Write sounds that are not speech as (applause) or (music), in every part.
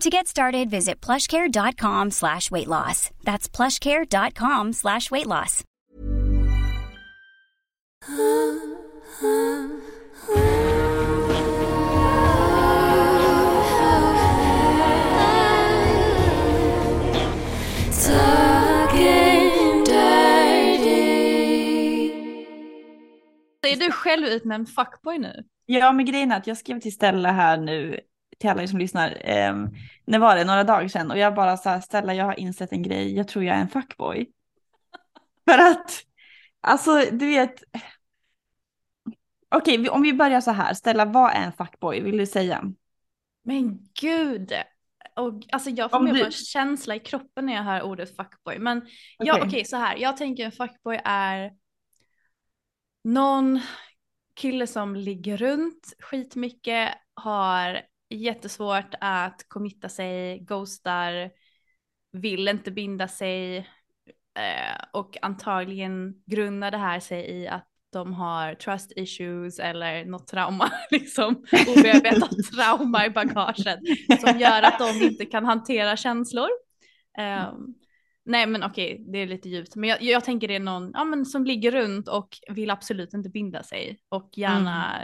To get started, visit plushcare.com slash weight loss. That's plushcare.com slash weight loss. Är du själv utnämnd fuckboy nu? Ja, men grejen är att jag skrev till Stella här nu, till alla er som lyssnar, eh, när var det, några dagar sedan, och jag bara så här, Stella, jag har insett en grej, jag tror jag är en fuckboy. (laughs) För att, alltså du vet, okej, vi- om vi börjar så här, Stella, vad är en fuckboy, vill du säga? Men gud! Och, alltså jag får mer du- en känsla i kroppen när jag hör ordet fuckboy. Men ja, Okej. okej så här, jag tänker en fuckboy är någon kille som ligger runt skitmycket, har jättesvårt att committa sig, ghostar, vill inte binda sig eh, och antagligen grundar det här sig i att de har trust issues eller något trauma, (laughs) liksom obearbetat (laughs) trauma i bagaget som gör att de inte kan hantera känslor. Ehm, nej men okej, det är lite djupt, men jag, jag tänker det är någon ja, men som ligger runt och vill absolut inte binda sig och gärna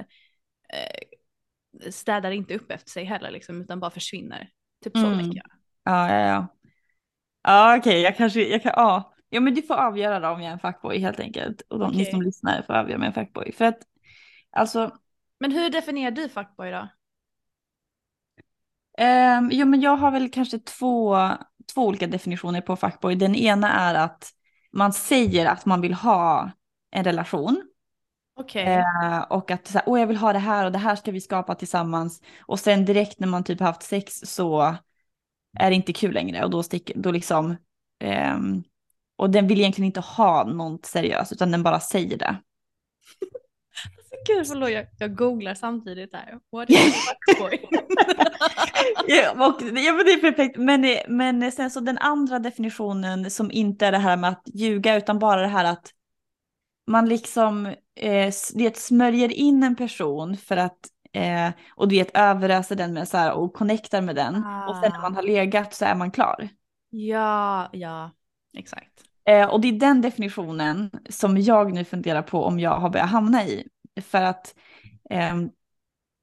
eh, städar inte upp efter sig heller liksom, utan bara försvinner. Typ så Mm. tänker jag. Ja, ja, ja. Ja, okej, jag kanske, jag kan, ja. Ja, men du får avgöra då om jag är en fuckboy helt enkelt. Och de, ni Okej. som lyssnar får avgöra om jag är en fuckboy. För att, alltså, Men hur definierar du fuckboy då? Um, jo, men jag har väl kanske två, två olika definitioner på fuckboy. Den ena är att man säger att man vill ha en relation. Okej. Eh, och att så här, Åh, jag vill ha det här och det här ska vi skapa tillsammans. Och sen direkt när man typ haft sex så är det inte kul längre. Och då sticker, då liksom, ehm, och den vill egentligen inte ha något seriöst utan den bara säger det. (laughs) Gud förlåt, jag, jag googlar samtidigt här. What is fuckboy? (laughs) ja, och, ja, men det är perfekt. Men, men sen så den andra definitionen som inte är det här med att ljuga utan bara det här att man liksom eh, det smörjer in en person för att eh, och du vet överöser den med så här och connectar med den och sen när man har legat så är man klar. ja, ja, exakt. Eh, och det är den definitionen som jag nu funderar på om jag har börjat hamna i. För att ehm,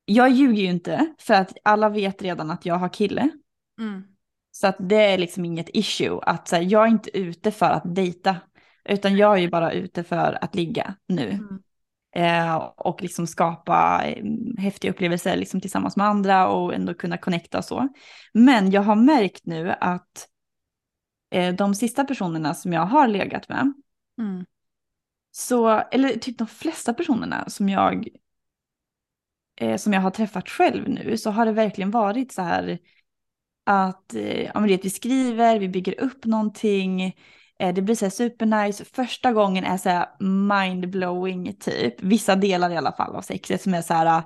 jag ljuger ju inte för att alla vet redan att jag har kille. Mm. Så att det är liksom inget issue. Att så här, jag är inte ute för att dejta. Utan jag är ju bara ute för att ligga nu. Mm. Eh, och liksom skapa eh, häftiga upplevelser liksom tillsammans med andra och ändå kunna connecta och så. Men jag har märkt nu att eh, de sista personerna som jag har legat med, Mm. så, eller typ de flesta personerna som jag, eh, som jag har träffat själv nu, så har det verkligen varit så här att ja, men det, vi skriver, vi bygger upp någonting, det blir så här supernice. Första gången är så här mindblowing typ, vissa delar i alla fall av sexet som är så här,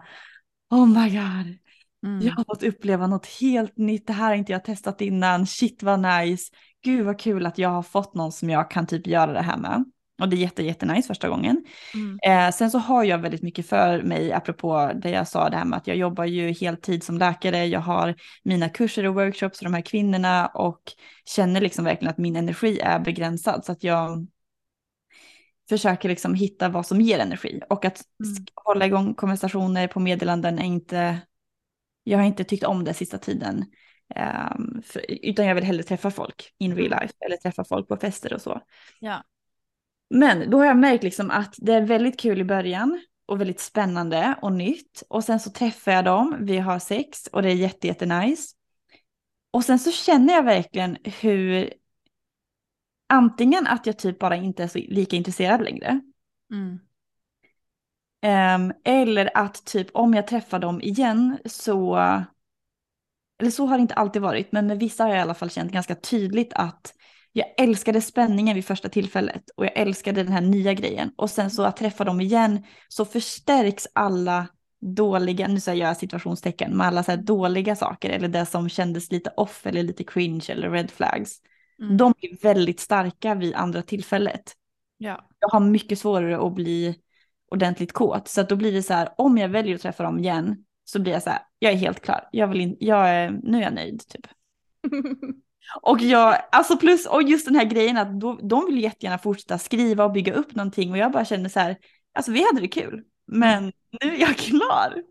oh my god, Mm. jag har fått uppleva något helt nytt, det här har inte jag testat innan, shit vad nice, gud vad kul att jag har fått någon som jag kan typ göra det här med. Och det är jätte, jätte nice första gången. Mm. Eh, sen så har jag väldigt mycket för mig, apropå det jag sa, det här med att jag jobbar ju heltid som läkare, jag har mina kurser och workshops för de här kvinnorna och känner liksom verkligen att min energi är begränsad. Så att jag försöker liksom hitta vad som ger energi och att Mm. hålla igång konversationer på meddelanden är inte, jag har inte tyckt om det sista tiden. Ehm, för, utan jag vill hellre träffa folk in real Mm. life eller träffa folk på fester och så. Ja. Men då har jag märkt liksom att det är väldigt kul i början och väldigt spännande och nytt. Och sen så träffar jag dem, vi har sex och det är jätte, jätte nice. Och sen så känner jag verkligen hur antingen att jag typ bara inte är så lika intresserad längre. Mm. Ehm, eller att typ om jag träffar dem igen så, eller så har det inte alltid varit, men med vissa har jag i alla fall känt ganska tydligt att jag älskade spänningen vid första tillfället och jag älskade den här nya grejen. Och sen så att träffa dem igen så förstärks alla dåliga, nu säger jag situationstecken, med alla så här dåliga saker eller det som kändes lite off eller lite cringe eller red flags. Mm. De blir väldigt starka vid andra tillfället Ja. jag har mycket svårare att bli ordentligt kåt. Så att då blir det så här, om jag väljer att träffa dem igen så blir jag så här, jag är helt klar. Jag vill in, jag är, nu är jag nöjd typ. (laughs) Och jag, alltså plus, och just den här grejen att då, de vill jättegärna fortsätta skriva och bygga upp någonting och jag bara känner så här, alltså vi hade det kul, men nu är jag (laughs) klar.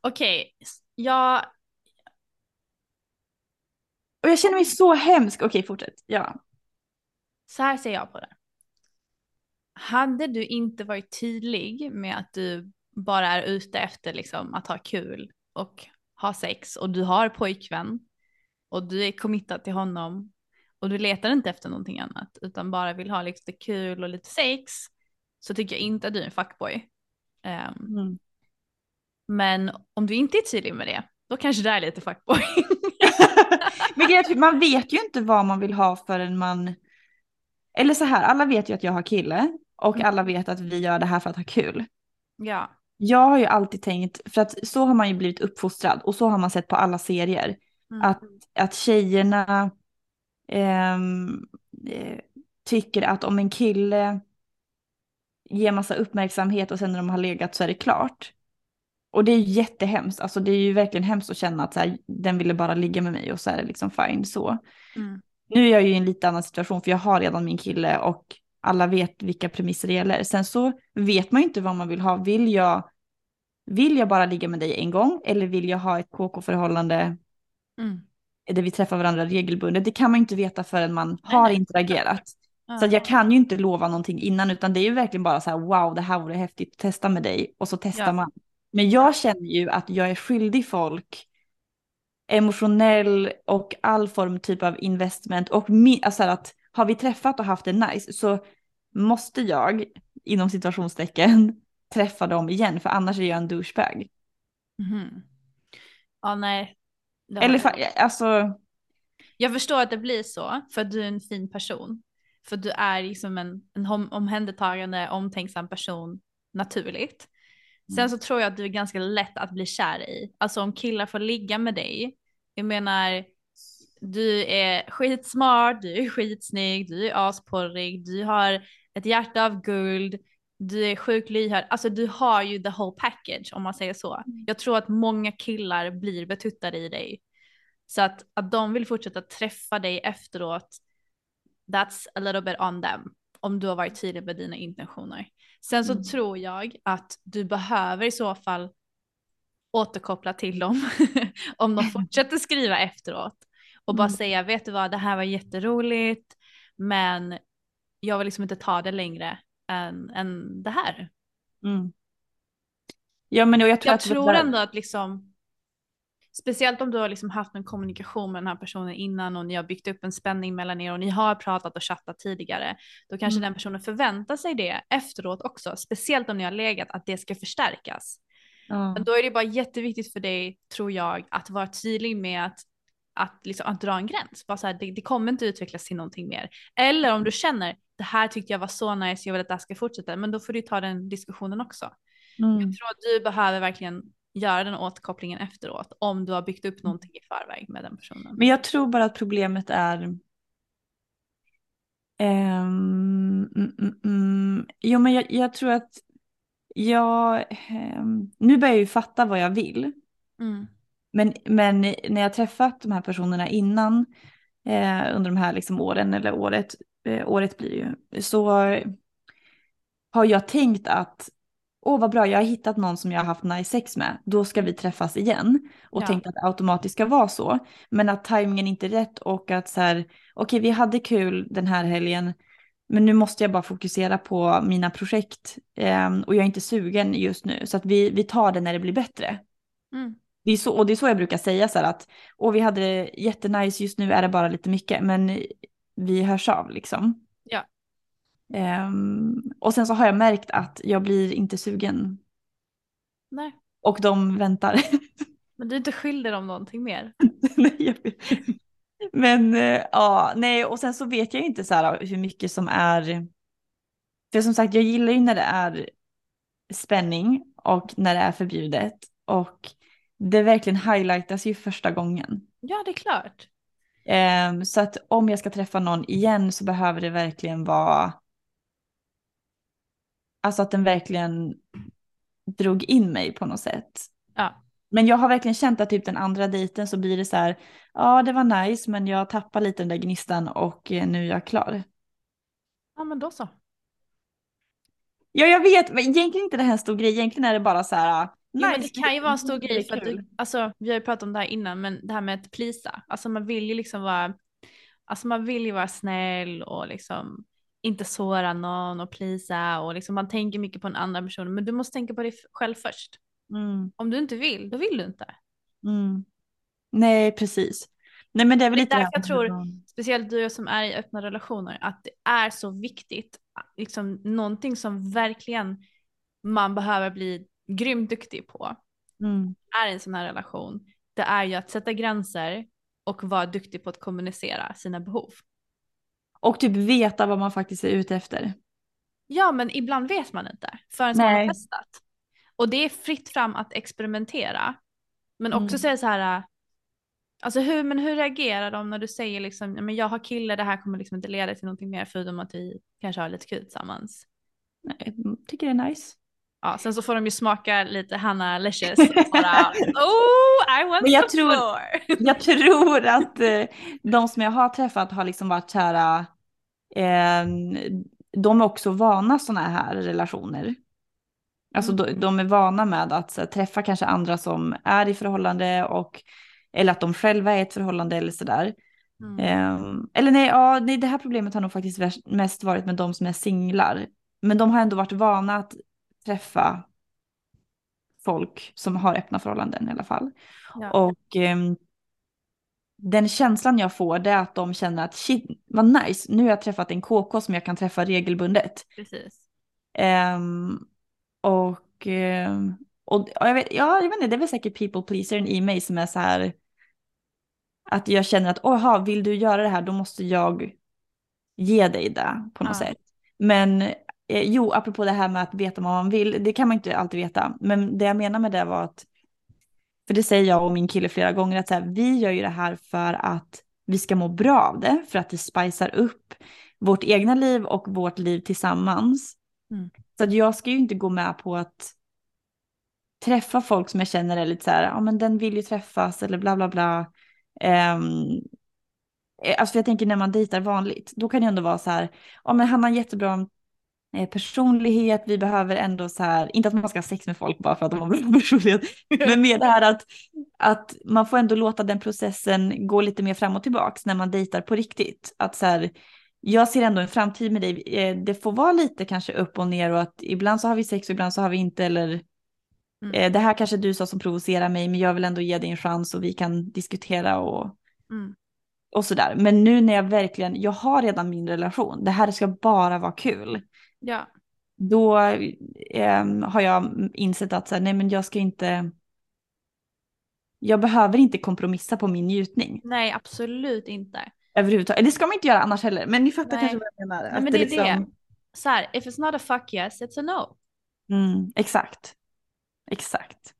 Okej, jag, Och jag känner mig så hemsk. Okej, fortsätt. Ja. så här ser jag på det. Hade du inte varit tydlig med att du bara är ute efter liksom att ha kul och ha sex och du har pojkvän och du är committad till honom och du letar inte efter någonting annat utan bara vill ha lite kul och lite sex så tycker jag inte att du är en fuckboy. Ehm, Mm. men om du inte är tydlig med det, då kanske det är lite fuckboy. (laughs) Men man vet ju inte vad man vill ha förrän man... Eller så här, alla vet ju att jag har kille och Mm. alla vet att vi gör det här för att ha kul. ja. Jag har ju alltid tänkt, för att så har man ju blivit uppfostrad och så har man sett på alla serier, Mm. att, att tjejerna ehm, eh, tycker att om en kille ger massa uppmärksamhet och sen när de har legat så är det klart. Och det är ju jättehemskt, alltså det är ju verkligen hemskt att känna att så här, den ville bara ligga med mig och så är det liksom fine så. Mm. Nu är jag ju i en lite annan situation för jag har redan min kille och alla vet vilka premisser det gäller. Sen så vet man ju inte vad man vill ha. Vill jag, vill jag bara ligga med dig en gång eller vill jag ha ett KK-förhållande Mm. där vi träffar varandra regelbundet? Det kan man inte veta förrän man har nej. interagerat. Ja. Så jag kan ju inte lova någonting innan utan det är ju verkligen bara så här wow det här vore häftigt att testa med dig och så testar Ja. man. Men jag känner ju att jag är skyldig folk emotionell och all form typ av investment och alltså att har vi träffat och haft det nice så måste jag inom situationstecken träffa dem igen för annars är jag en douchebag. Mhm. Ja, nej. Eller alltså, Jag förstår att det blir så, för att du är en fin person. För du är liksom en, en omhändertagande, omtänksam person naturligt. Sen så tror jag att du är ganska lätt att bli kär i. Alltså om killar får ligga med dig. Jag menar, du är skitsmart, du är skitsnygg, du är asporrig, du har ett hjärta av guld, du är sjukt lyhörd. Alltså du har ju the whole package om man säger så. Jag tror att många killar blir betuttade i dig. Så att, att de vill fortsätta träffa dig efteråt, that's a little bit on them. Om du har varit tydlig med dina intentioner. Sen så Mm. tror jag att du behöver i så fall återkoppla till dem (laughs) om de fortsätter skriva efteråt. Och bara Mm. säga, vet du vad, det här var jätteroligt, men jag vill liksom inte ta det längre än, än det här. mm. Ja men jag tror Jag att tror ändå att liksom, speciellt om du har liksom haft en kommunikation med den här personen innan och ni har byggt upp en spänning mellan er och ni har pratat och chattat tidigare, då kanske Mm. den personen förväntar sig det efteråt också, speciellt om ni har legat, att det ska förstärkas. Ja. Men då är det bara jätteviktigt för dig, tror jag, att vara tydlig med att, att, liksom, att dra en gräns. Bara så här, det, det kommer inte utvecklas till någonting mer. Eller om du känner, det här tyckte jag var så nice, jag vill att det här ska fortsätta, men då får du ta den diskussionen också. Mm. Jag tror att du behöver verkligen göra den återkopplingen efteråt om du har byggt upp någonting i förväg med den personen. Men jag tror bara att problemet är Ehm, mm, mm, mm. Jo, men jag, jag tror att jag... ehm, nu börjar jag ju fatta vad jag vill. Mm. Men, men när jag träffat de här personerna innan, eh, under de här liksom åren, eller året, eh, året blir ju, så har jag tänkt att åh vad bra, jag har hittat någon som jag har haft nice sex med, då ska vi träffas igen. Och Ja. tänkt att det automatiskt ska vara så. Men att tajmingen inte är rätt och att så här, okej vi hade kul den här helgen, men nu måste jag bara fokusera på mina projekt. eh, och jag är inte sugen just nu, så att vi, vi tar det när det blir bättre. Mm. Det är så, och det är så jag brukar säga så här att, åh vi hade det jättenice, just nu är det bara lite mycket, men vi hörs av liksom. Ja. Ehm, och sen så har jag märkt att jag blir inte sugen. Nej, Och de väntar. (laughs) men du är inte skyldig dem någonting mer. (laughs) Nej, jag vet. Men eh, ja, nej, och sen så vet jag inte så här hur mycket som är... För som sagt, jag gillar ju när det är spänning och när det är förbjudet. Och det verkligen highlightas ju första gången. Ja, det är klart. Ehm, så att om jag ska träffa någon igen så behöver det verkligen vara... Alltså att den verkligen drog in mig på något sätt. Ja. Men jag har verkligen känt att typ den andra dejten så blir det så här, ja det var nice men jag tappar lite den där gnistan och eh, nu är jag klar. Ja, men då så. Ja jag vet, men egentligen inte det här en stor grej, egentligen är det bara så här, Nice. men det kan ju vara en stor grej för att du, alltså vi har ju pratat om det här innan, men det här med att plisa, alltså man vill ju liksom vara, alltså man vill ju vara snäll och liksom inte såra någon och plisa och liksom man tänker mycket på en annan person, men du måste tänka på dig själv först. Mm, Om du inte vill, då vill du inte. mm. Nej precis. Nej men det är väl lite därför jag tror, speciellt du som är i öppna relationer, att det är så viktigt, liksom någonting som verkligen man behöver bli grymt duktig på, Mm. är i en sån här relation, det är ju att sätta gränser och vara duktig på att kommunicera sina behov. Och typ veta vad man faktiskt är ute efter. Ja, men ibland vet man inte förrän man Nej. har testat. Och det är fritt fram att experimentera. Men också Mm. säga så här, alltså hur, men hur reagerar de när du säger liksom, "Ja, men jag har kille, det här kommer liksom inte leda till någonting mer förutom att vi kanske har lite kul tillsammans. Nej, jag tycker det är nice. Ja, sen så får de ju smaka lite Hanna och (laughs) bara, oh, I want Men jag tror- more. (laughs) Jag tror att eh, de som jag har träffat har liksom varit så här, eh, de är också vana sådana här relationer. Alltså de, de är vana med att här, träffa kanske andra som är i förhållande och eller att de själva är i ett förhållande eller sådär. Mm. Ehm, eller nej, ja, nej, det här problemet har nog faktiskt mest varit med de som är singlar. Men de har ändå varit vana att träffa folk som har öppna förhållanden i alla fall. Ja. Och ehm, den känslan jag får det är att de känner att shit, vad nice, nu har jag träffat en KK som jag kan träffa regelbundet. Precis. Ehm, och, och, och jag, vet, ja, jag vet inte, det är väl säkert people pleasern i mig som är så här att jag känner att oha, vill du göra det här då måste jag ge dig det på något Ja. sätt. Men eh, jo, apropå det här med att veta vad man vill, det kan man inte alltid veta. Men det jag menar med det var att, för det säger jag och min kille flera gånger, att så här, vi gör ju det här för att vi ska må bra av det, för att det spicar upp vårt egna liv och vårt liv tillsammans. Mm. Så att jag ska ju inte gå med på att träffa folk som jag känner är lite så här, ja men den vill ju träffas eller bla bla bla. Um, alltså jag tänker när man dejtar vanligt, då kan det ändå vara så här, ja men han har jättebra personlighet, vi behöver ändå så här, inte att man ska ha sex med folk bara för att de har bra (laughs) personlighet, men mer det här att, att man får ändå låta den processen gå lite mer fram och tillbaks när man dejtar på riktigt. Att så här, jag ser ändå en framtid med dig, eh, det får vara lite kanske upp och ner och att ibland så har vi sex och ibland så har vi inte eller Mm. eh, det här kanske du sa som provocerar mig men jag vill ändå ge dig en chans och vi kan diskutera och Mm. och sådär. Men nu när jag verkligen, jag har redan min relation, det här ska bara vara kul. Ja. Då ehm, har jag insett att så här, nej men jag ska inte, jag behöver inte kompromissa på min njutning Nej, absolut inte. överhuvudtaget. Det ska man inte göra annars heller, men ni fattar Nej. kanske vad jag menar. Nej, Att men det är liksom- det. Så här, if it's not a fuck yes, it's a no. Mm, exakt. Exakt.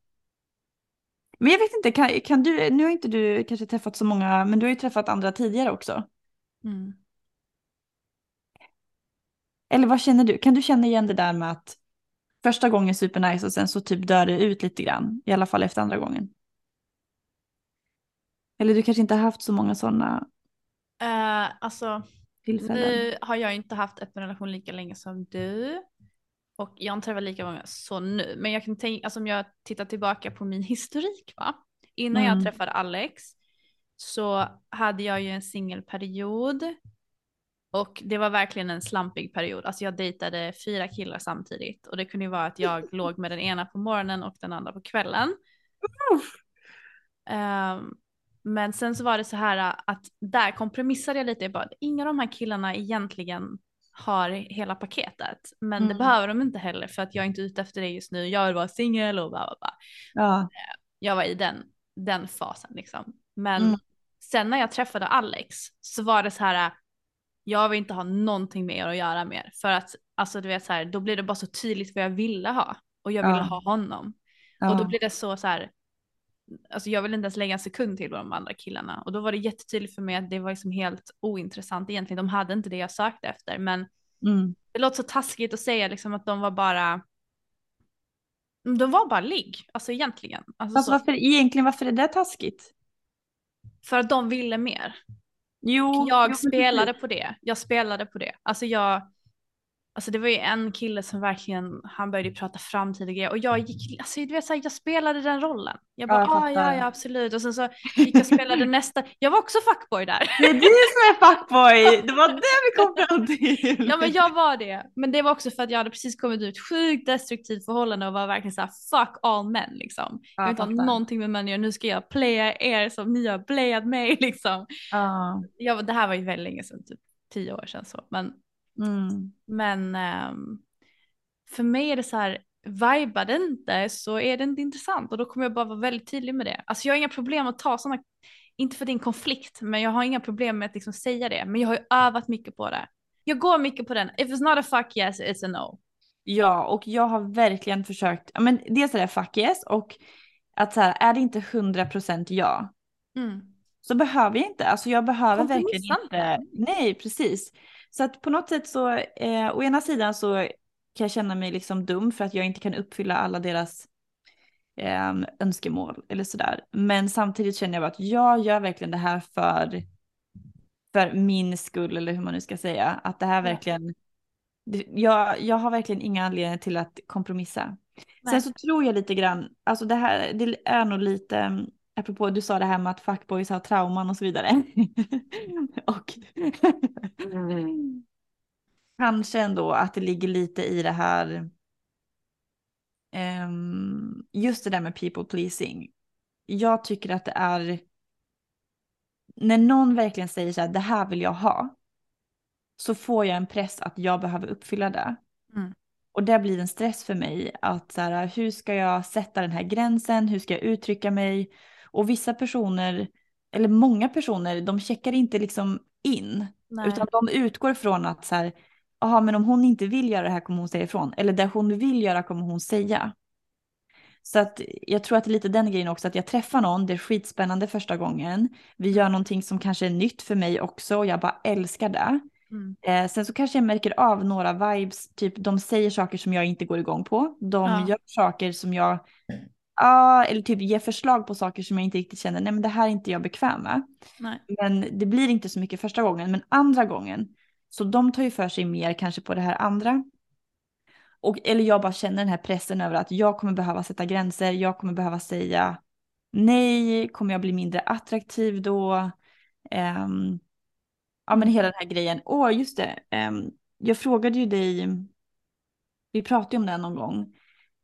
Men jag vet inte, kan, kan du, nu har inte du kanske träffat så många, men du har ju träffat andra tidigare också. Mm. Eller vad känner du? Kan du känna igen det där med att första gången supernice och sen så typ dör det ut lite grann, i alla fall efter andra gången? Eller du kanske inte har haft så många sådana Uh, alltså, tillfällen? nu har jag inte haft öppen relation lika länge som du. Och jag har inte träffat lika många så nu. Men jag kan tänka, alltså om jag tittar tillbaka på min historik va. Innan Mm. jag träffade Alex så hade jag ju en singelperiod. Och det var verkligen en slampig period. Alltså jag dejtade fyra killar samtidigt. Och det kunde ju vara att jag (laughs) låg med den ena på morgonen och den andra på kvällen. Ehm, men sen så var det så här att där kompromissade jag lite. Jag bara, inga av de här killarna egentligen har hela paketet. Men det Mm. behöver de inte heller för att jag är inte ute efter det just nu. Jag vill vara singel och bla bla bla. Ja. Jag var i den, den fasen liksom. Men Mm. sen när jag träffade Alex så var det så här. Jag vill inte ha någonting mer att göra mer. För att alltså du vet så här, då blir det bara så tydligt vad jag ville ha. Och jag ville Ja. ha honom. ja. Och då blir det så så här. Alltså jag vill inte ens lägga en sekund till på de andra killarna. Och då var det jättetydligt för mig att det var liksom helt ointressant egentligen. De hade inte det jag sökte efter. Men Mm. det låter så taskigt att säga liksom att de var bara. De var bara ligg, alltså egentligen. Alltså Fast så. varför, egentligen varför är det taskigt? För att de ville mer. Jo, jag spelade på det. Jag spelade på det. Alltså jag. Alltså det var ju en kille som verkligen, han började ju prata framtid och grejer och jag gick, alltså du vet så här, jag spelade den rollen. Jag bara, Ja, jag ah, ja, ja absolut. Och sen så gick jag och spelade (laughs) nästa, jag var också fuckboy där. Det är du som är fuckboy! (laughs) Det var det vi kom fram till! Ja men jag var det. Men det var också för att jag hade precis kommit ut sjukt destruktivt förhållande och var verkligen såhär fuck all men liksom. jag vill inte ha någonting med män nu ska jag playa er som ni har playat mig (laughs) liksom. Ja. Jag, det här var ju väldigt länge sedan, typ tio år sedan så. Men, Mm. men ehm, för mig är det så här, vibar det inte så är det inte intressant och då kommer jag bara vara väldigt tydlig med det. Alltså jag har inga problem att ta sådana, inte för din konflikt, men jag har inga problem med att liksom säga det. Men jag har ju övat mycket på det. Jag går mycket på den, if it's not a fuck yes, it's a no. Ja, och jag har verkligen försökt, ja, men dels är det fuck yes och att så här, är det inte 100% ja Mm. så behöver jag inte, alltså jag behöver verkligen inte. nej precis. Så att på något sätt så, eh, å ena sidan så kan jag känna mig liksom dum för att jag inte kan uppfylla alla deras eh, önskemål eller sådär. Men samtidigt känner jag bara att jag gör verkligen det här för, för min skull eller hur man nu ska säga. Att det här verkligen, jag, jag har verkligen inga anledningar till att kompromissa. Nej. Sen så tror jag lite grann, alltså det här det är nog lite, apropå du sa det här med att fuckboys har trauman och så vidare. (laughs) och kanske ändå att det ligger lite i det här, ehm, just det där med people pleasing. Jag tycker att det är, när någon verkligen säger så här, det här vill jag ha, så får jag en press att jag behöver uppfylla det. Mm. Och det blir en stress för mig att så här, hur ska jag sätta den här gränsen, hur ska jag uttrycka mig? Och vissa personer, eller många personer, de checkar inte liksom in. Nej. Utan de utgår från att så här, jaha men om hon inte vill göra det här kommer hon säga ifrån. Eller det hon vill göra kommer hon säga. Så att jag tror att det är lite den grejen också, att jag träffar någon, det är skitspännande första gången. Vi gör någonting som kanske är nytt för mig också och jag bara älskar det. Mm. Eh, sen så kanske jag märker av några vibes, typ de säger saker som jag inte går igång på. De Ja. gör saker som jag, ja, eller typ ger förslag på saker som jag inte riktigt känner, nej men det här är inte jag bekväm med. Nej. Men det blir inte så mycket första gången, men andra gången, så de tar ju för sig mer kanske på det här andra. Och, eller jag bara känner den här pressen över att jag kommer behöva sätta gränser, jag kommer behöva säga nej, kommer jag bli mindre attraktiv då? Ehm, ja men hela den här grejen. Åh, just det. ehm, jag frågade ju dig, vi pratade ju om det någon gång,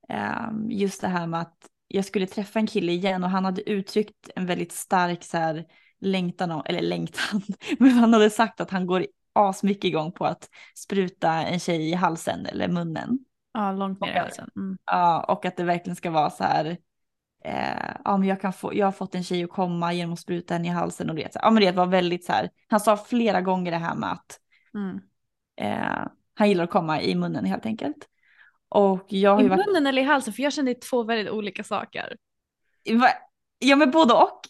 ehm, just det här med att jag skulle träffa en kille igen och han hade uttryckt en väldigt stark så här längtan, om, eller längtan, (laughs) men han hade sagt att han går asmycket igång på att spruta en tjej i halsen eller munnen. Ja, långt ner i halsen. Mm. Ja, och att det verkligen ska vara så här. Eh, ja, men jag, kan få, jag har fått en tjej att komma genom att spruta henne i halsen och det. Så, ja, men det var väldigt så här. Han sa flera gånger det här med att Mm. eh, han gillar att komma i munnen helt enkelt. Och jag har I varit... munnen eller i halsen? För jag känner två väldigt olika saker. Va? Ja, men både och.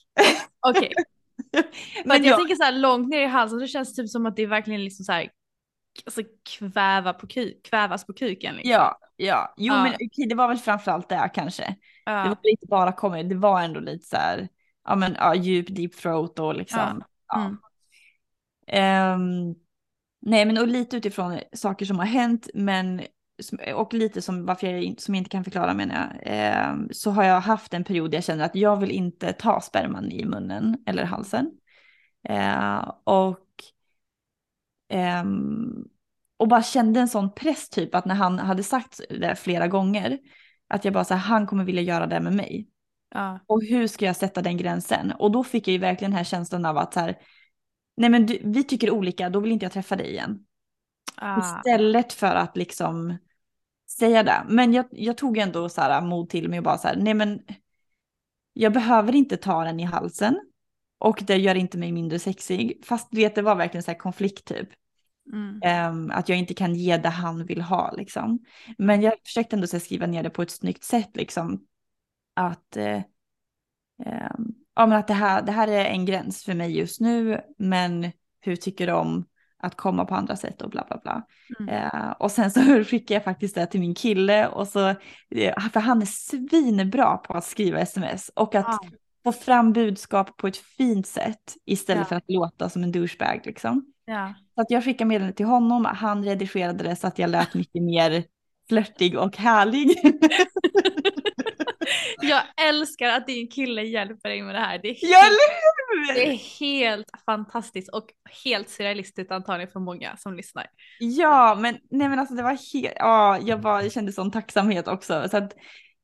Okej, (laughs) för men jag jag, tänker så här långt ner i halsen så känns det typ som att det är verkligen liksom så här alltså, kväva på kuk, kvävas på kuken. Liksom. Ja, ja. Jo Ja. men okej, det var väl framförallt det kanske. Ja. Det var inte bara kommer, det var ändå lite så här, ja men ja, djup deep throat och liksom. Ja. Mm. Ehm, nej men och lite utifrån saker som har hänt men och lite som varför jag som jag inte kan förklara menar jag. ehm, så har jag haft en period där jag känner att jag vill inte ta sperman i munnen eller halsen. Eh, och ehm, och bara kände en sån press typ att när han hade sagt det flera gånger att jag bara så här, han kommer vilja göra det med mig. Ja. Och hur ska jag sätta den gränsen? Och då fick jag ju verkligen den här känslan av att så här, nej men du, vi tycker olika, då vill inte jag träffa dig igen. Ah. Istället för att liksom säga det. Men jag, jag tog ändå så här mod till mig och bara så här, nej men jag behöver inte ta den i halsen. Och det gör inte mig mindre sexig. Fast vet, det var verkligen så här konflikt typ. Mm. Ehm, att jag inte kan ge det han vill ha liksom. Men jag försökte ändå här, skriva ner det på ett snyggt sätt liksom. Att, eh, ehm, ja, men att det, här, det här är en gräns för mig just nu. Men hur tycker du om att komma på andra sätt och bla bla bla. Mm. Eh, och sen så (laughs) skickade jag faktiskt det till min kille och så, eh, för han är svinbra på att skriva sms och att Ah. få fram budskap på ett fint sätt istället Ja. för att låta som en douchebag liksom. Ja. Så att jag skickade meddelandet till honom, han redigerade det så att jag lät mycket mer flörtig och härlig. (laughs) Jag älskar att din kille hjälper dig med det här. Det är, helt, det är helt fantastiskt och helt surrealistiskt antagligen för många som lyssnar. Ja, men nej men alltså det var helt, ja, jag, bara, jag kände sån tacksamhet också. Så att,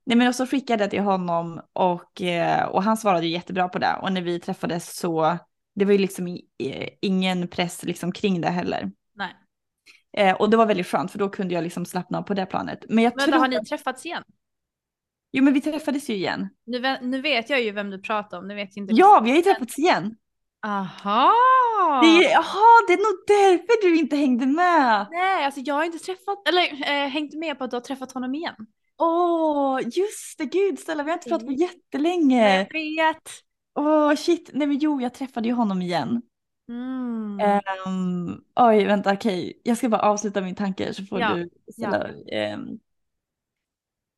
nej men så skickade jag det till honom och, eh, och han svarade ju jättebra på det. Och när vi träffades så, det var ju liksom ingen press liksom kring det heller. Nej. Eh, och det var väldigt skönt för då kunde jag liksom slappna av på det planet. Men jag Men tror, då har ni träffats igen? Jo men vi träffades ju igen. Nu, nu vet jag ju vem du pratar om, nu vet jag inte. Ja, vi har ju träffats igen. Aha! Det är, jaha, det är nog därför du inte hängde med. Nej, alltså jag har inte träffat, eller eh, hängt med på att du har träffat honom igen. Åh, just det, gud Stella, vi har inte pratat på Mm. jättelänge. Jag vet. Åh, shit, nej men jo, jag träffade ju honom igen. Mm. Ehm, oj, vänta, okej. Jag ska bara avsluta min tanke så får Ja, du ställa. ehm.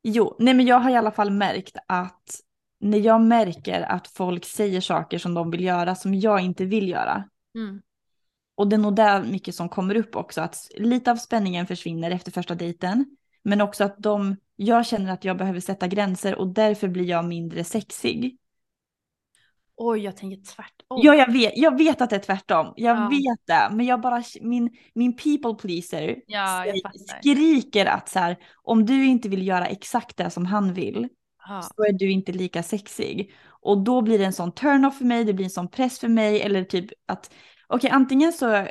Jo, nej men jag har i alla fall märkt att när jag märker att folk säger saker som de vill göra som jag inte vill göra. Mm. Och det är nog där mycket som kommer upp också, att lite av spänningen försvinner efter första dejten. Men också att de, jag känner att jag behöver sätta gränser och därför blir jag mindre sexig. Oj, jag tänker tvärtom. Ja, jag vet, jag vet att det är tvärtom. Jag Ja. vet det. Men jag bara, min, min people pleaser Ja, skriker att så här, om du inte vill göra exakt det som han vill Ja. så är du inte lika sexig. Och då blir det en sån turn-off för mig, det blir en sån press för mig eller typ att, okej antingen så,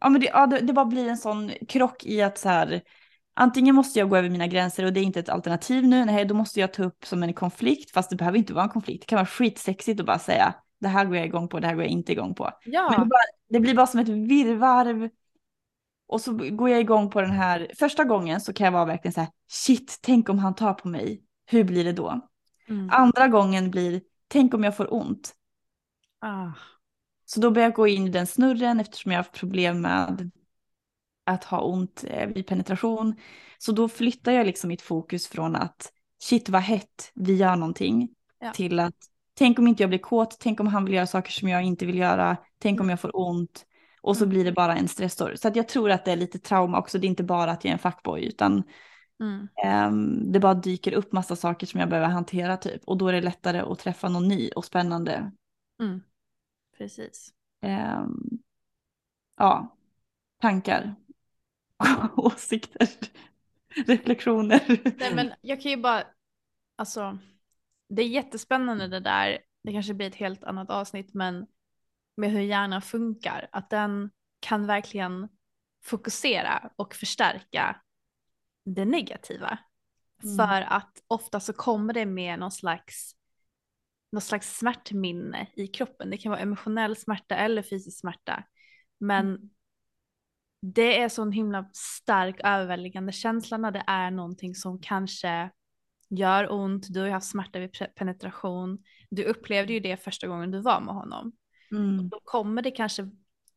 ja men det, ja, det, det bara blir en sån krock i att så här, antingen måste jag gå över mina gränser och det är inte ett alternativ nu, nej då måste jag ta upp som en konflikt, fast det behöver inte vara en konflikt, det kan vara skitsexigt att bara säga, det här går jag igång på, det här går jag inte igång på. Ja. Men det, bara, det blir bara som ett virrvarr. Och så går jag igång på den här, första gången så kan jag vara verkligen så här, shit, tänk om han tar på mig, hur blir det då? Mm. Andra gången blir, tänk om jag får ont. Ah. Så då börjar jag gå in i den snurren eftersom jag har haft problem med att ha ont eh, vid penetration. Så då flyttar jag liksom mitt fokus från att shit vad hett, vi gör någonting. Ja. Till att tänk om inte jag blir kåt, tänk om han vill göra saker som jag inte vill göra, tänk om jag får ont. Och så Mm. blir det bara en stressor. Så att jag tror att det är lite trauma också, det är inte bara att jag är en fuckboy utan Mm. ehm, det bara dyker upp massa saker som jag behöver hantera typ. Och då är det lättare att träffa någon ny och spännande Mm. Precis. Ehm, ja, tankar, (laughs) åsikter, reflektioner. Nej men jag kan ju bara, alltså det är jättespännande det där, det kanske blir ett helt annat avsnitt men med hur hjärnan funkar, att den kan verkligen fokusera och förstärka det negativa. Mm. För att ofta så kommer det med någon slags, någon slags smärtminne i kroppen. Det kan vara emotionell smärta eller fysisk smärta. Men det är så en himla stark överväldigande känsla när det är någonting som kanske gör ont. Du har ju haft smärta vid penetration. Du upplevde ju det första gången du var med honom. Mm. Då kommer det kanske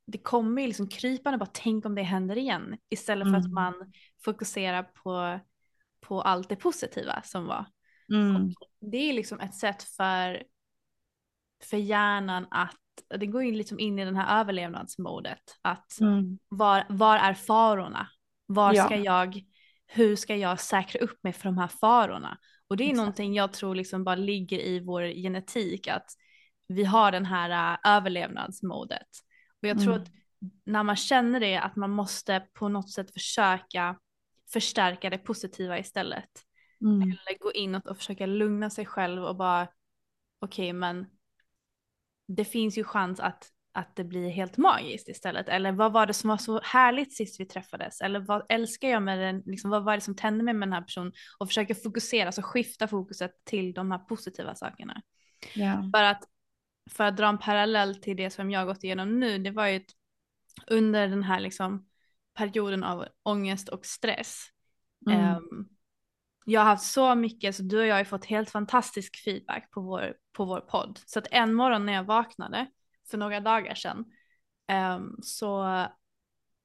det kommer ju liksom krypande bara tänk om det händer igen istället för att Mm. man fokuserar på, på allt det positiva som var. Mm. Det är liksom ett sätt för, för hjärnan att, det går ju liksom in i den här överlevnadsmodet, att Mm. var, var är farorna? Var Ja. ska jag, hur ska jag säkra upp mig för de här farorna? Och det är Exakt. någonting jag tror liksom bara ligger i vår genetik, att vi har den här äh, överlevnadsmodet. Och jag tror Mm. att när man känner det, att man måste på något sätt försöka förstärka det positiva istället. Mm. Eller gå inåt och försöka lugna sig själv och bara, okej men det finns ju chans att, att det blir helt magiskt istället. Eller vad var det som var så härligt sist vi träffades? Eller vad älskar jag med den, liksom, vad var det som tände mig med den här personen? Och försöka fokusera, så skifta fokuset till de här positiva sakerna. Ja. För att, för att dra en parallell till det som jag har gått igenom nu, det var ju ett, under den här liksom perioden av ångest och stress. Mm. Ehm, jag har haft så mycket, så du och jag har fått helt fantastisk feedback på vår, på vår podd. Så att en morgon när jag vaknade för några dagar sedan ehm, så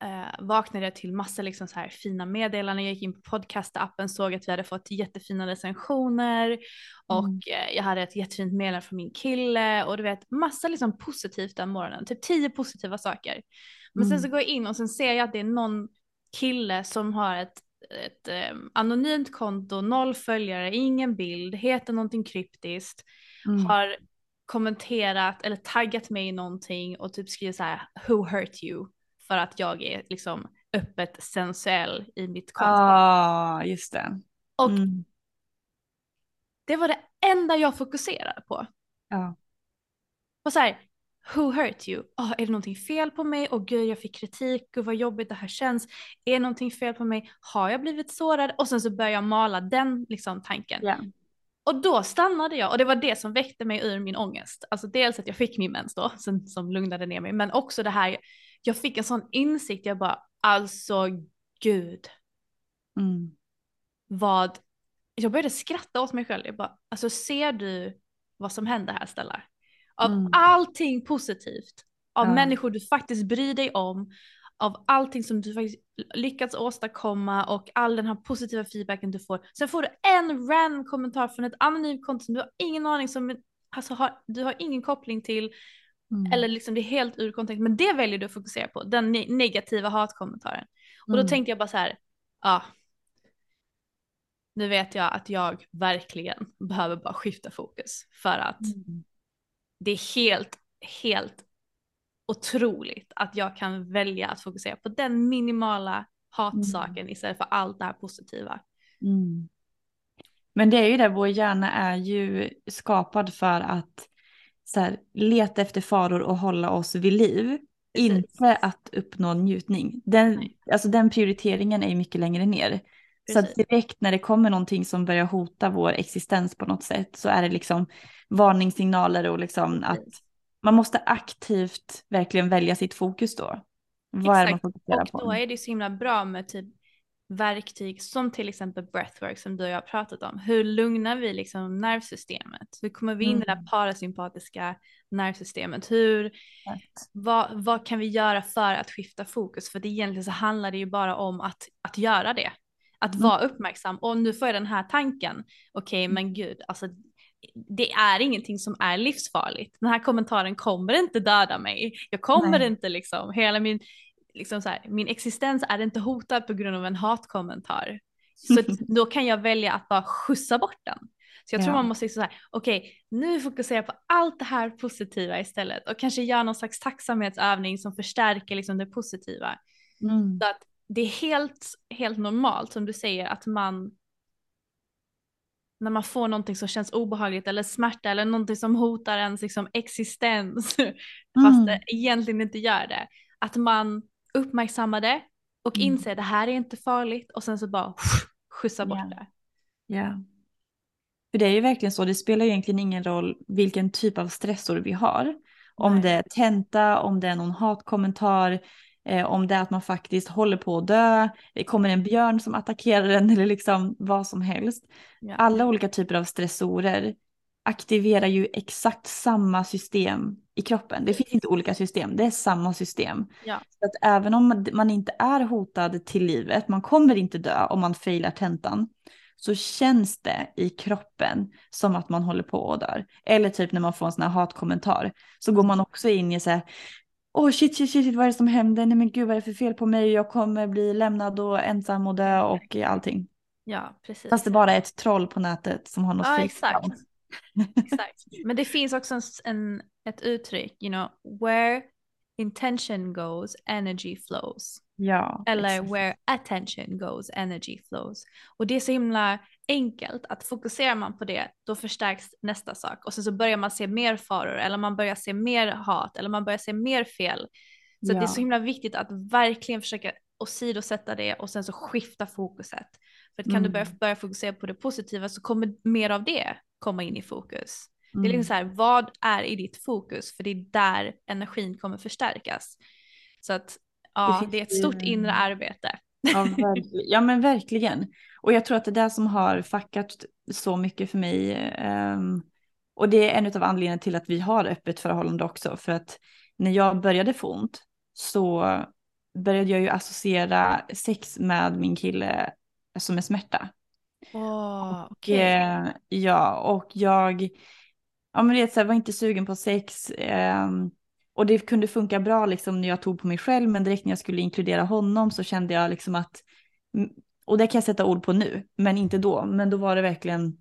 eh, vaknade jag till massa liksom så här fina meddelanden. Jag gick in på podcastappen, såg att vi hade fått jättefina recensioner och Mm. eh, jag hade ett jättefint meddelande från min kille och du vet massa liksom positivt den morgonen, typ tio positiva saker. Men sen Mm. så går jag in och sen ser jag att det är någon kille som har ett, ett eh, anonymt konto, noll följare, ingen bild, heter någonting kryptiskt, Mm. har kommenterat eller taggat mig i någonting och typ skrivit så här who hurt you för att jag är liksom öppet sensuell i mitt konto. Ah, just det. Och Mm. det var det enda jag fokuserade på. Ja. Och så här, who hurt you? Oh, är det någonting fel på mig? Åh gud, jag fick kritik, gud vad jobbigt det här känns. Är det någonting fel på mig? Har jag blivit sårad? Och sen så börjar jag mala den liksom tanken. Ja. Och då stannade jag och det var det som väckte mig ur min ångest. Alltså dels att jag fick min mens då, som, som lugnade ner mig, men också det här, jag fick en sån insikt, jag bara, alltså gud, Mm. vad, jag började skratta åt mig själv, jag bara, alltså ser du vad som händer här Stella? Av Mm. allting positivt, av Ja. människor du faktiskt bryr dig om, av allting som du faktiskt lyckats åstadkomma och all den här positiva feedbacken du får. Sen får du en random kommentar från ett anonymt konto som du har ingen aning som, alltså har, du har ingen koppling till Mm. eller liksom det är helt ur kontext. Men det väljer du att fokusera på, den ne- negativa hatkommentaren. Och då Mm. tänkte jag bara så här, ja. Nu vet jag att jag verkligen behöver bara skifta fokus för att Mm. Det är helt, helt otroligt att jag kan välja att fokusera på den minimala hatsaken istället för allt det här positiva. Mm. Men det är ju det, vår hjärna är ju skapad för att så här, leta efter faror och hålla oss vid liv. Precis. Inte att uppnå njutning. Den, Nej. alltså den prioriteringen är ju mycket längre ner. Så Precis. direkt när det kommer någonting som börjar hota vår existens på något sätt så är det liksom varningssignaler och liksom att man måste aktivt verkligen välja sitt fokus då. Vad är det man Exakt. fokuserar Och på? då är det så himla bra med typ verktyg som till exempel breathwork som du och jag har pratat om. Hur lugnar vi liksom nervsystemet? Hur kommer vi in i det Mm. där parasympatiska nervsystemet? Hur, vad, vad kan vi göra för att skifta fokus? För det egentligen så handlar det ju bara om att, att göra det. Att Mm. vara uppmärksam. Och nu får jag den här tanken. Okej, men gud, alltså det är ingenting som är livsfarligt. Den här kommentaren kommer inte döda mig. Jag kommer Nej. inte liksom, hela min, liksom så här, min existens är inte hotad på grund av en hatkommentar. Så (laughs) då kan jag välja att bara skjutsa bort den. Så jag tror Ja. man måste liksom så här, okej, nu fokuserar jag på allt det här positiva istället och kanske göra någon slags tacksamhetsövning som förstärker liksom det positiva. Mm. Så att det är helt, helt normalt som du säger att man när man får någonting som känns obehagligt eller smärta eller någonting som hotar ens liksom existens (laughs) fast Mm. det egentligen inte gör det. Att man uppmärksammar det och Mm. inser det här är inte farligt och sen så bara skjutsa bort Ja. det. Ja. För det är ju verkligen så, det spelar ju egentligen ingen roll vilken typ av stressor vi har. Om Nej. det är tenta, om det är någon hatkommentar, eh, om det är att man faktiskt håller på att dö, det kommer en björn som attackerar en (laughs) eller liksom vad som helst. Ja. Alla olika typer av stressorer aktiverar ju exakt samma system i kroppen. Det finns inte olika system, det är samma system. Ja. Så att även om man inte är hotad till livet, man kommer inte dö om man failar tentan, så känns det i kroppen som att man håller på och dör. Eller typ när man får en sån här hatkommentar, så går man också in i så här, åh oh, shit, shit, shit, vad är det som händer? Nej men gud, vad är det för fel på mig? Jag kommer bli lämnad och ensam och dö och allting. Ja, precis. Fast det bara är ett troll på nätet som har något Ja, exakt. Exakt. Men det finns också en, en, ett uttryck, you know, where intention goes, energy flows. Ja, Eller exakt. where attention goes, energy flows. Och det är så himla enkelt att fokuserar man på det, då förstärks nästa sak. Och sen så börjar man se mer faror, eller man börjar se mer hat, eller man börjar se mer fel. Så Ja. det är så himla viktigt att verkligen försöka åsidosätta det och sen så skifta fokuset. För att kan du Mm. börja, börja fokusera på det positiva så kommer mer av det komma in i fokus. Det är Mm. liksom så här, vad är i ditt fokus? För det är där energin kommer förstärkas. Så att ja, det är ett stort inre arbete. Ja, ja men verkligen. Och jag tror att det är det som har fuckat så mycket för mig. ehm, och det är en av anledningarna till att vi har öppet förhållande också. För att när jag började få ont så började jag ju associera sex med min kille som en smärta. Åh, Och, eh, ja, och jag ja, men det är så här, var inte sugen på sex. ehm, och det kunde funka bra liksom när jag tog på mig själv, men direkt när jag skulle inkludera honom så kände jag liksom att, och det kan jag sätta ord på nu, men inte då, men då var det verkligen,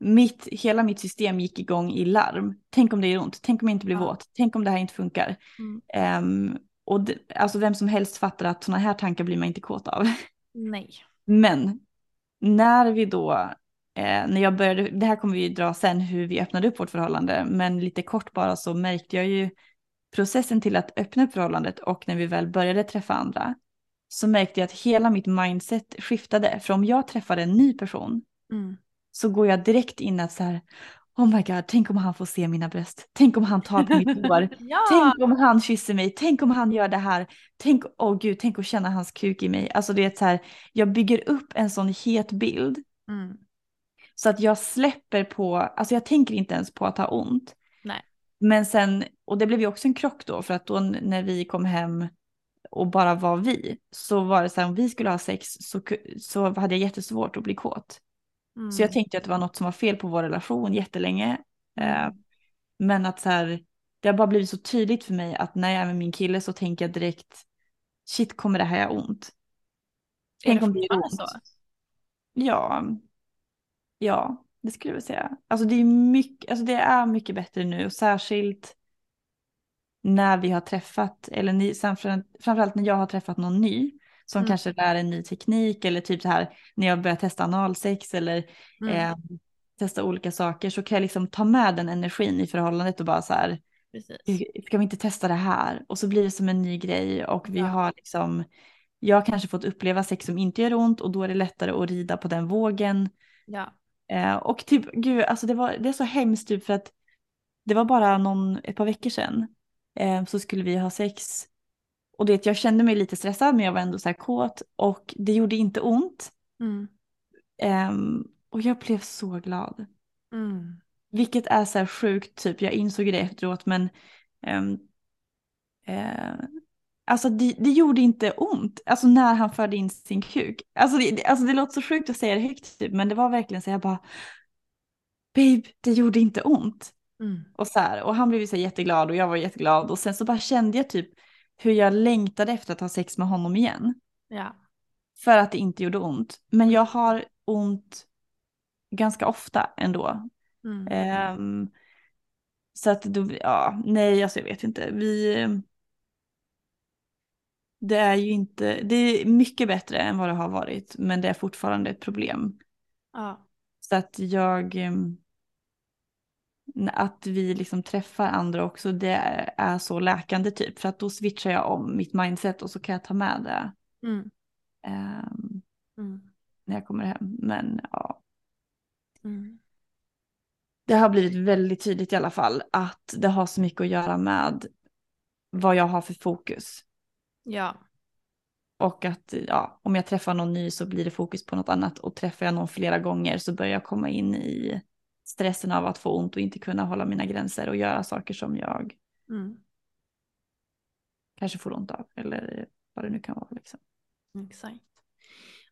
mitt, hela mitt system gick igång i larm. Tänk om det gör ont, tänk om jag inte blir Ja. våt, tänk om det här inte funkar. Mm. Ehm, och det, alltså vem som helst fattar att sådana här tankar blir man inte kåt av. (laughs) Nej. Men när vi då, eh, när jag började, det här kommer vi ju dra sen hur vi öppnade upp vårt förhållande, men lite kort bara så märkte jag ju processen till att öppna upp förhållandet och när vi väl började träffa andra så märkte jag att hela mitt mindset skiftade. För om jag träffar en ny person Mm. så går jag direkt in att så här, oh my god, tänk om han får se mina bröst, tänk om han tar på mitt hår, (laughs) Ja! Tänk om han kysser mig, tänk om han gör det här, tänk, åh gud, tänk att känna hans kuk i mig. Alltså det är så här, jag bygger upp en sån het bild Mm. så att jag släpper på, alltså jag tänker inte ens på att ha ont. Nej. Men sen, och det blev ju också en krock då, för att då när vi kom hem och bara var vi, så var det så här, om vi skulle ha sex så, så hade jag jättesvårt att bli kåt. Mm. Så jag tänkte att det var något som var fel på vår relation jättelänge. Eh, men att så här, det har bara blivit så tydligt för mig att när jag är med min kille så tänker jag direkt, shit kommer det här göra ont? Tänk om det gör ont? så? Ja, ja, det skulle jag säga. Alltså det är mycket, alltså det är mycket bättre nu och särskilt när vi har träffat, eller ni, framförallt, när jag har träffat någon ny som Mm. kanske lär en ny teknik eller typ så här när jag börjar testa analsex eller Mm. eh, testa olika saker så kan jag liksom ta med den energin i förhållandet och bara så här, Precis. ska vi inte testa det här? Och så blir det som en ny grej och vi Ja. har liksom, jag har kanske fått uppleva sex som inte gör ont och då är det lättare att rida på den vågen. Ja. Eh, och typ, gud, alltså det, var, det är så hemskt typ för att det var bara någon, ett par veckor sedan eh, så skulle vi ha sex. Och det, jag kände mig lite stressad men jag var ändå så här kåt och det gjorde inte ont. Mm. Ehm, och jag blev så glad. Mm. Vilket är så här sjukt, typ jag insåg det efteråt men ehm, eh, Alltså det, det gjorde inte ont, alltså när han förde in sin kuk. Alltså det, det- alltså det låter så sjukt att säga det högt typ, men det var verkligen så jag bara Babe, det gjorde inte ont. Mm. Och så här, och han blev ju så jätteglad och jag var jätteglad och sen så bara kände jag typ hur jag längtade efter att ha sex med honom igen. Ja. För att det inte gjorde ont. Men jag har ont ganska ofta ändå. Mm. Ehm, så att då, ja, nej, alltså jag vet inte. Vi, det är ju inte, det är mycket bättre än vad det har varit, men det är fortfarande ett problem. Ja. Så att jag, ehm, att vi liksom träffar andra också, det är så läkande typ. För att då switchar jag om mitt mindset och så kan jag ta med det Mm. ehm, Mm. när jag kommer hem. Men ja, Mm. det har blivit väldigt tydligt i alla fall att det har så mycket att göra med vad jag har för fokus. Ja. Och att ja, om jag träffar någon ny så blir det fokus på något annat och träffar jag någon flera gånger så börjar jag komma in i stressen av att få ont och inte kunna hålla mina gränser och göra saker som jag Mm. kanske får ont av eller vad det nu kan vara. Liksom. Exakt.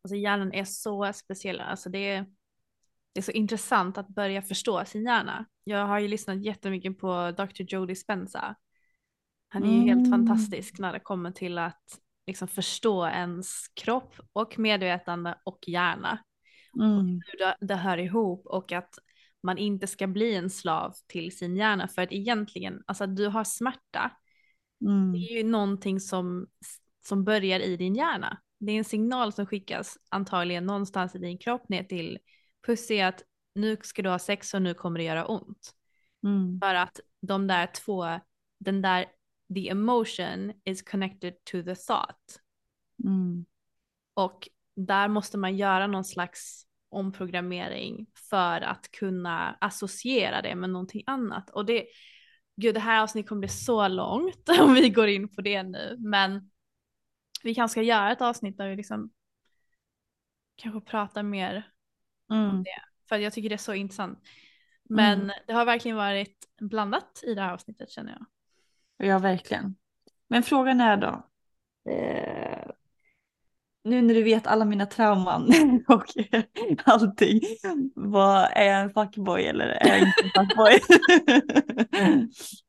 Alltså hjärnan är så speciell. Alltså det, är, det är så intressant att börja förstå sin hjärna. Jag har ju lyssnat jättemycket på Dr. Joe Dispenza. Han är ju helt Mm. fantastisk när det kommer till att liksom förstå ens kropp och medvetande och hjärna. Mm. Hur det, det hör ihop och att man inte ska bli en slav till sin hjärna. För att egentligen, alltså att du har smärta, Mm. det är ju någonting som, som börjar i din hjärna. Det är en signal som skickas antagligen någonstans i din kropp ner till Pussy att nu ska du ha sex och nu kommer det göra ont. Mm. För att de där två, den där, the emotion is connected to the thought. Mm. Och där måste man göra någon slags omprogrammering för att kunna associera det med någonting annat. Och det, gud det här avsnittet kommer bli så långt (laughs) om vi går in på det nu, men vi kanske ska göra ett avsnitt där vi liksom kanske pratar mer Mm. för jag tycker det är så intressant. Men Mm. det har verkligen varit blandat i det här avsnittet känner jag. Ja, verkligen. Men frågan är då. Nu när du vet alla mina trauman (laughs) och allting. Vad är jag en fuckboy eller är jag inte en fuckboy?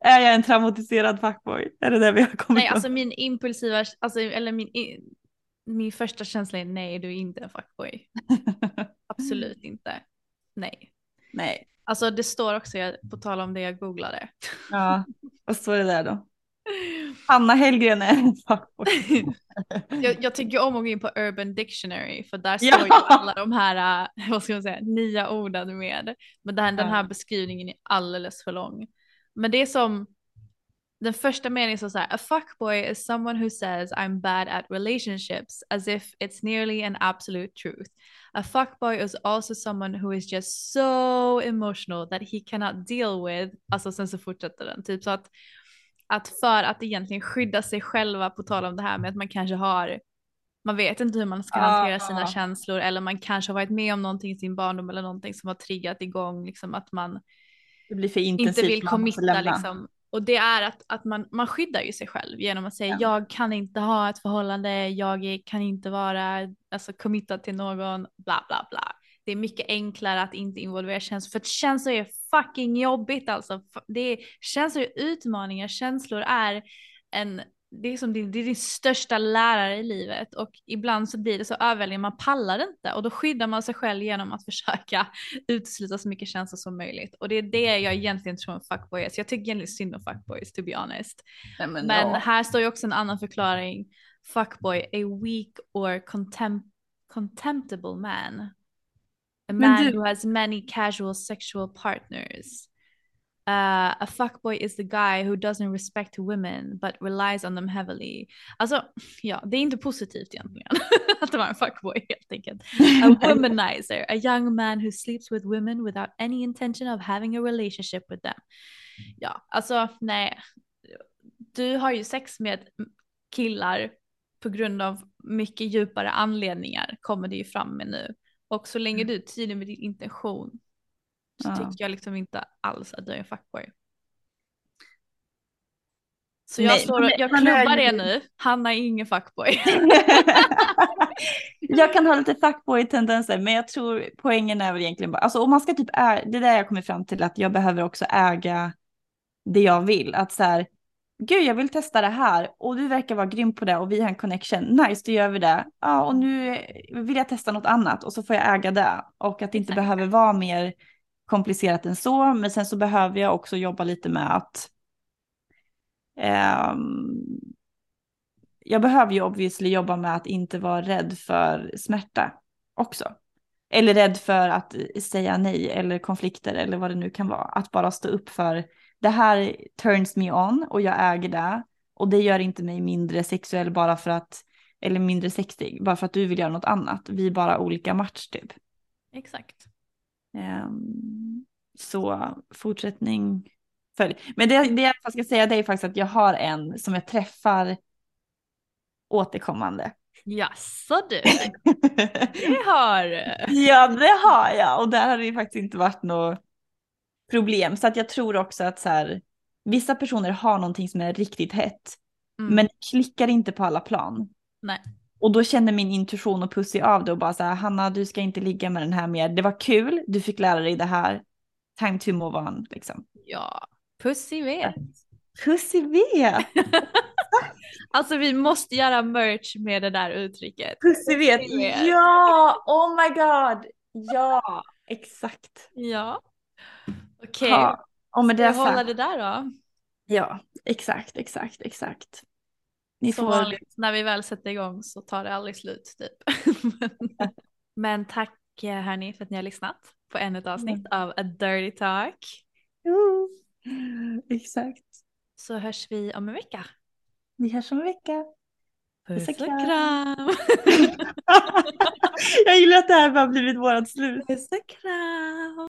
(laughs) är jag en traumatiserad fuckboy? Är det det vi har kommit Nej, fram alltså min impulsiva, alltså, eller min, min första känsla är nej, du är inte en fuckboy. (laughs) Absolut inte. Nej. Nej. Alltså det står också, jag- på tal om det jag googlade. Ja, vad står det där då? Hanna Hellgren är en (laughs) jag, jag tycker om att gå in på Urban Dictionary för där Ja. står ju alla de här, äh, vad ska man säga, nya orden med. Men den, den här Ja. beskrivningen är alldeles för lång. Men det är som, den första meningen så här, a fuckboy is someone who says I'm bad at relationships as if it's nearly an absolute truth. A fuckboy is also someone who is just so emotional that he cannot deal with, alltså sen så fortsätter den, typ så att att för att egentligen skydda sig själva på tal om det här med att man kanske har man vet inte hur man ska hantera Ah. sina känslor eller man kanske har varit med om någonting i sin barndom eller någonting som har triggat igång liksom att man inte vill committa liksom. Och det är att, att man, man skyddar ju sig själv genom att säga Ja. jag kan inte ha ett förhållande, jag kan inte vara alltså, committad till någon, bla bla bla. Det är mycket enklare att inte involvera känslor, för känslor är fucking jobbigt alltså. Det är, känslor är utmaningar, känslor är en, det är som din, det är din största lärare i livet och ibland så blir det så överväldigande, man pallar inte och då skyddar man sig själv genom att (laughs) försöka utesluta så mycket känslor som möjligt. Och det är det jag egentligen tror om fuckboys. Jag tycker egentligen synd om fuckboys to be honest. Nej, men, Men ja. här står ju också en annan förklaring. Fuckboy, a weak or contem- contemptible man. A man du- who has many casual sexual partners. Uh, a fuckboy is the guy who doesn't respect women but relies on them heavily. Alltså, ja, det är inte positivt egentligen (laughs) att vara en fuckboy helt enkelt. A (laughs) womanizer, a young man who sleeps with women without any intention of having a relationship with them. Ja, alltså nej. Du har ju sex med killar på grund av mycket djupare anledningar kommer det ju fram med nu. Och så länge du är tydlig med din intention så Ja. tycker jag liksom inte alls att du är en fuckboy. Så jag, Nej, slår, men- jag klubbar det nu. Hanna är ingen fuckboy. (laughs) jag kan ha lite fuckboy-tendenser, men jag tror poängen är väl egentligen bara, alltså om man ska typ, ä- det är där jag kommer fram till att jag behöver också äga det jag vill. Att så här, gud jag vill testa det här och du verkar vara grym på det och vi har en connection, nice då gör vi det. Ja och nu vill jag testa något annat och så får jag äga det. Och att det inte behöver vara mer komplicerat än så, men sen så behöver jag också jobba lite med att ehm, jag behöver ju obviously jobba med att inte vara rädd för smärta också. Eller rädd för att säga nej eller konflikter eller vad det nu kan vara. Att bara stå upp för det här turns me on och jag äger det. Och det gör inte mig mindre sexuell bara för att, eller mindre sexig, bara för att du vill göra något annat. Vi är bara olika match typ. Exakt. Ehm, så fortsättning följ. Men det, det jag ska säga det är faktiskt att jag har en som jag träffar återkommande. Jaså du, (laughs) det har du. ja det har jag och där har det ju faktiskt inte varit något problem. Så att jag tror också att så här, vissa personer har någonting som är riktigt hett. Mm. Men klickar inte på alla plan. Nej. Och då känner min intuition och Pussy av det och bara så här, Hanna du ska inte ligga med den här mer. Det var kul, du fick lära dig det här. Time to move on liksom. Ja, Pussy vet. Pussy vet! (laughs) Alltså vi måste göra merch med det där uttrycket. Pussy vet! Pussy vet. Ja! Oh my god! Ja, exakt. Ja. Okej, Ja. Och med det sagt. där då? Ja, exakt, exakt, exakt. Ni Som får... vanligt, när vi väl sätter igång så tar det aldrig slut typ. Men- (laughs) Men tack eh, hörni för att ni har lyssnat på ännu ett avsnitt av A Dirty Talk. Jo. Exakt. Så hörs vi om en vecka. Vi hörs om en vecka. Puss och kram. (laughs) Jag gillar att det här bara blivit vårat slut. Puss och kram.